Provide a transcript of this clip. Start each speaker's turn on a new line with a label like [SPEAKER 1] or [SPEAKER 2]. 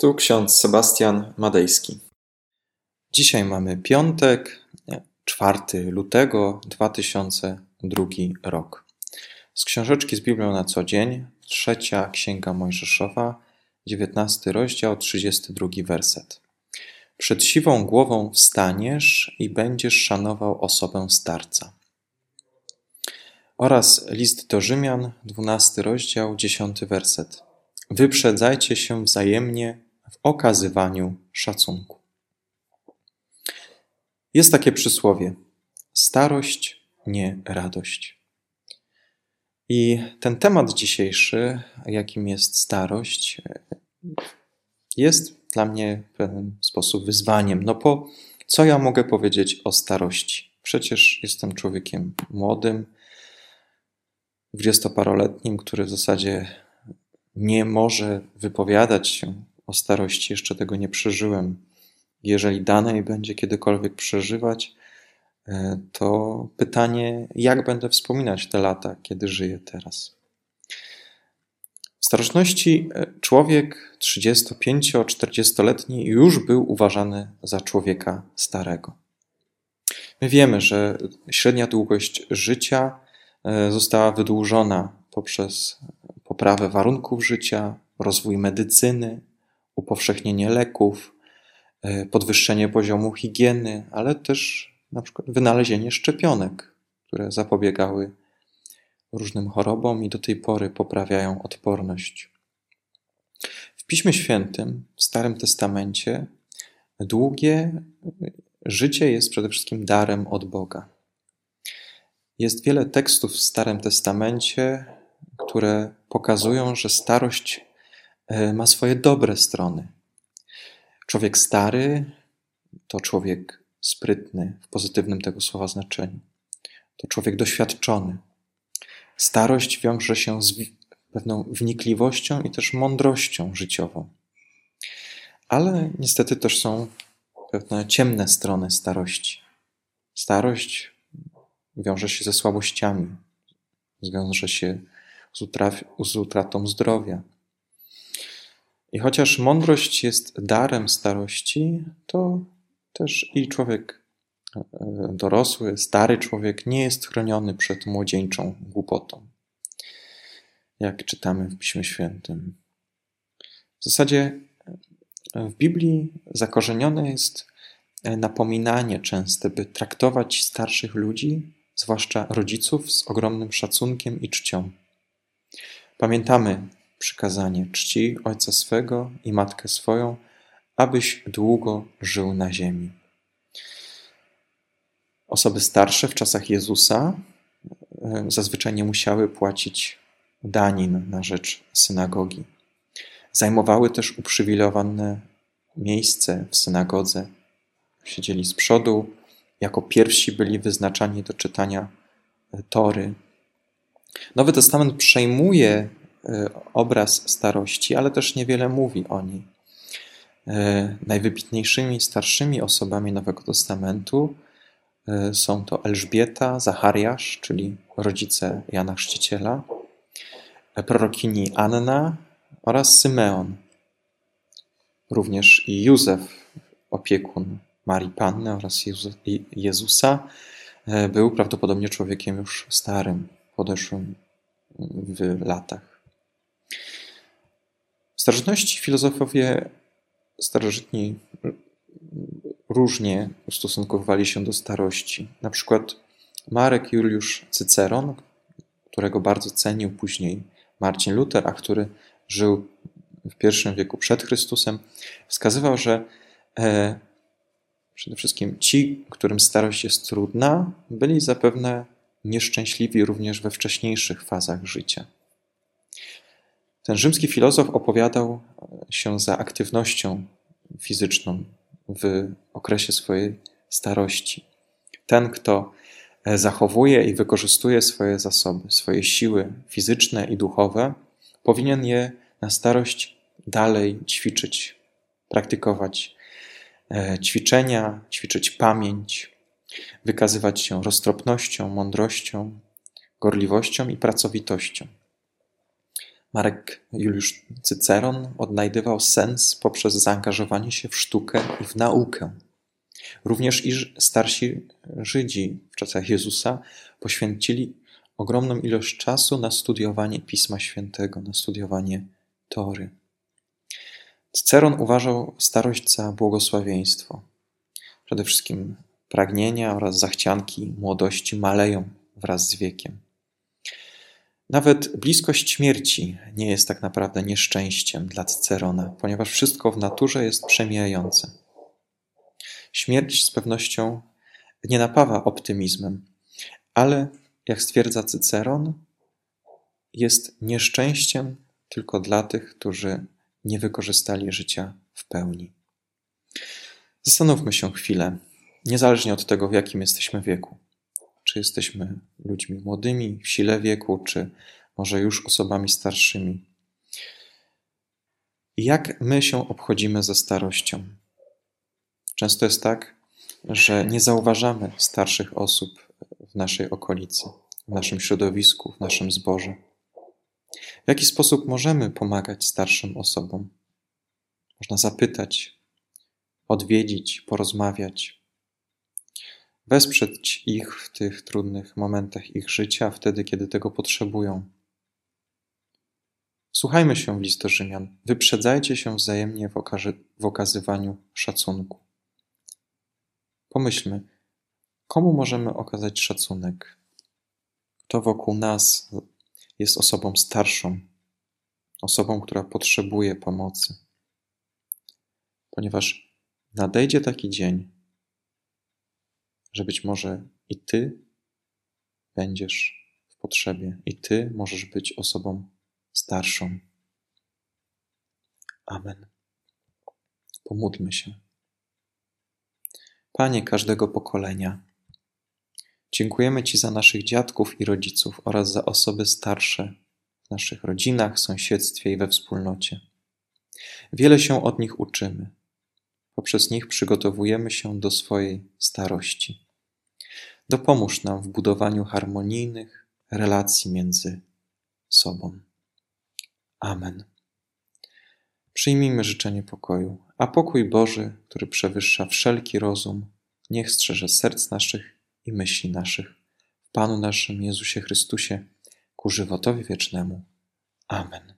[SPEAKER 1] Tu ksiądz Sebastian Madejski. Dzisiaj mamy piątek, 4 lutego 2002 rok. Z książeczki z Biblią na co dzień, trzecia księga Mojżeszowa, 19 rozdział, 32 werset. Przed siwą głową wstaniesz i będziesz szanował osobę starca. Oraz list do Rzymian, 12 rozdział, 10 werset. Wyprzedzajcie się wzajemnie w okazywaniu szacunku. Jest takie przysłowie: starość, nie radość. I ten temat dzisiejszy, jakim jest starość, jest dla mnie w pewien sposób wyzwaniem. No po co ja mogę powiedzieć o starości? Przecież jestem człowiekiem młodym, dwudziestoparoletnim, który w zasadzie nie może wypowiadać się o starości, jeszcze tego nie przeżyłem. Jeżeli dane mi będzie kiedykolwiek przeżywać, e, to pytanie, jak będę wspominać te lata, kiedy żyję teraz. W staroczności e, człowiek 35-40-letni już był uważany za człowieka starego. My wiemy, że średnia długość życia e, została wydłużona poprzez poprawę warunków życia, rozwój medycyny, upowszechnienie leków, e, podwyższenie poziomu higieny, ale też na przykład wynalezienie szczepionek, które zapobiegały różnym chorobom i do tej pory poprawiają odporność. W Piśmie Świętym, w Starym Testamencie, długie życie jest przede wszystkim darem od Boga. Jest wiele tekstów w Starym Testamencie, które pokazują, że starość ma swoje dobre strony. Człowiek stary to człowiek sprytny w pozytywnym tego słowa znaczeniu. To człowiek doświadczony. Starość wiąże się z pewną wnikliwością i też mądrością życiową. Ale niestety też są pewne ciemne strony starości. Starość wiąże się ze słabościami, wiąże się z, utratą zdrowia. I chociaż mądrość jest darem starości, to też i człowiek e, dorosły, stary człowiek nie jest chroniony przed młodzieńczą głupotą, jak czytamy w Piśmie Świętym. W zasadzie e, w Biblii zakorzenione jest e, napominanie częste, by traktować starszych ludzi, zwłaszcza rodziców, z ogromnym szacunkiem i czcią. Pamiętamy przykazanie: czci ojca swego i matkę swoją, abyś długo żył na ziemi. Osoby starsze w czasach Jezusa e, zazwyczaj nie musiały płacić danin na rzecz synagogi. Zajmowały też uprzywilejowane miejsce w synagodze. Siedzieli z przodu, jako pierwsi byli wyznaczani do czytania Tory, Nowy Testament przejmuje obraz starości, ale też niewiele mówi o niej. E, najwybitniejszymi starszymi osobami Nowego Testamentu e, są to Elżbieta, Zachariasz, czyli rodzice Jana Chrzciciela, prorokini Anna oraz Symeon. Również i Józef, opiekun Marii Panny oraz Jezusa, był prawdopodobnie człowiekiem już starym podeszłym w latach. Starożytności filozofowie starożytni różnie ustosunkowywali się do starości. Na przykład Marek Juliusz Cyceron, którego bardzo cenił później Marcin Luther, a który żył w I wieku przed Chrystusem, wskazywał, że e, przede wszystkim ci, którym starość jest trudna, byli zapewne nieszczęśliwi również we wcześniejszych fazach życia. Ten rzymski filozof opowiadał się za aktywnością fizyczną w okresie swojej starości. Ten, kto zachowuje i wykorzystuje swoje zasoby, swoje siły fizyczne i duchowe, powinien je na starość dalej ćwiczyć, praktykować e, ćwiczenia, ćwiczyć pamięć, wykazywać się roztropnością, mądrością, gorliwością i pracowitością. Marek Juliusz Cyceron odnajdywał sens poprzez zaangażowanie się w sztukę i w naukę. Również i starsi Żydzi w czasach Jezusa poświęcili ogromną ilość czasu na studiowanie Pisma Świętego, na studiowanie Tory. Cyceron uważał starość za błogosławieństwo. Przede wszystkim pragnienia oraz zachcianki młodości maleją wraz z wiekiem. Nawet bliskość śmierci nie jest tak naprawdę nieszczęściem dla Cycerona, ponieważ wszystko w naturze jest przemijające. Śmierć z pewnością nie napawa optymizmem, ale jak stwierdza Cyceron, jest nieszczęściem tylko dla tych, którzy nie wykorzystali życia w pełni. Zastanówmy się chwilę, niezależnie od tego, w jakim jesteśmy wieku. Czy jesteśmy ludźmi młodymi, w sile wieku, czy może już osobami starszymi. Jak my się obchodzimy ze starością? Często jest tak, że nie zauważamy starszych osób w naszej okolicy, w naszym środowisku, w naszym zborze. W jaki sposób możemy pomagać starszym osobom? Można zapytać, odwiedzić, porozmawiać, wesprzeć ich w tych trudnych momentach ich życia, wtedy, kiedy tego potrzebują. Słuchajmy się w Rzymian. Wyprzedzajcie się wzajemnie w, okaże, w okazywaniu szacunku. Pomyślmy, komu możemy okazać szacunek? Kto wokół nas jest osobą starszą, osobą, która potrzebuje pomocy? Ponieważ nadejdzie taki dzień, że być może i ty będziesz w potrzebie, i ty możesz być osobą starszą. Amen. Pomódlmy się. Panie każdego pokolenia, dziękujemy Ci za naszych dziadków i rodziców oraz za osoby starsze w naszych rodzinach, sąsiedztwie i we wspólnocie. Wiele się od nich uczymy. Poprzez nich przygotowujemy się do swojej starości. Dopomóż nam w budowaniu harmonijnych relacji między sobą. Amen. Przyjmijmy życzenie pokoju, a pokój Boży, który przewyższa wszelki rozum, niech strzeże serc naszych i myśli naszych. W Panu naszym Jezusie Chrystusie, ku żywotowi wiecznemu. Amen.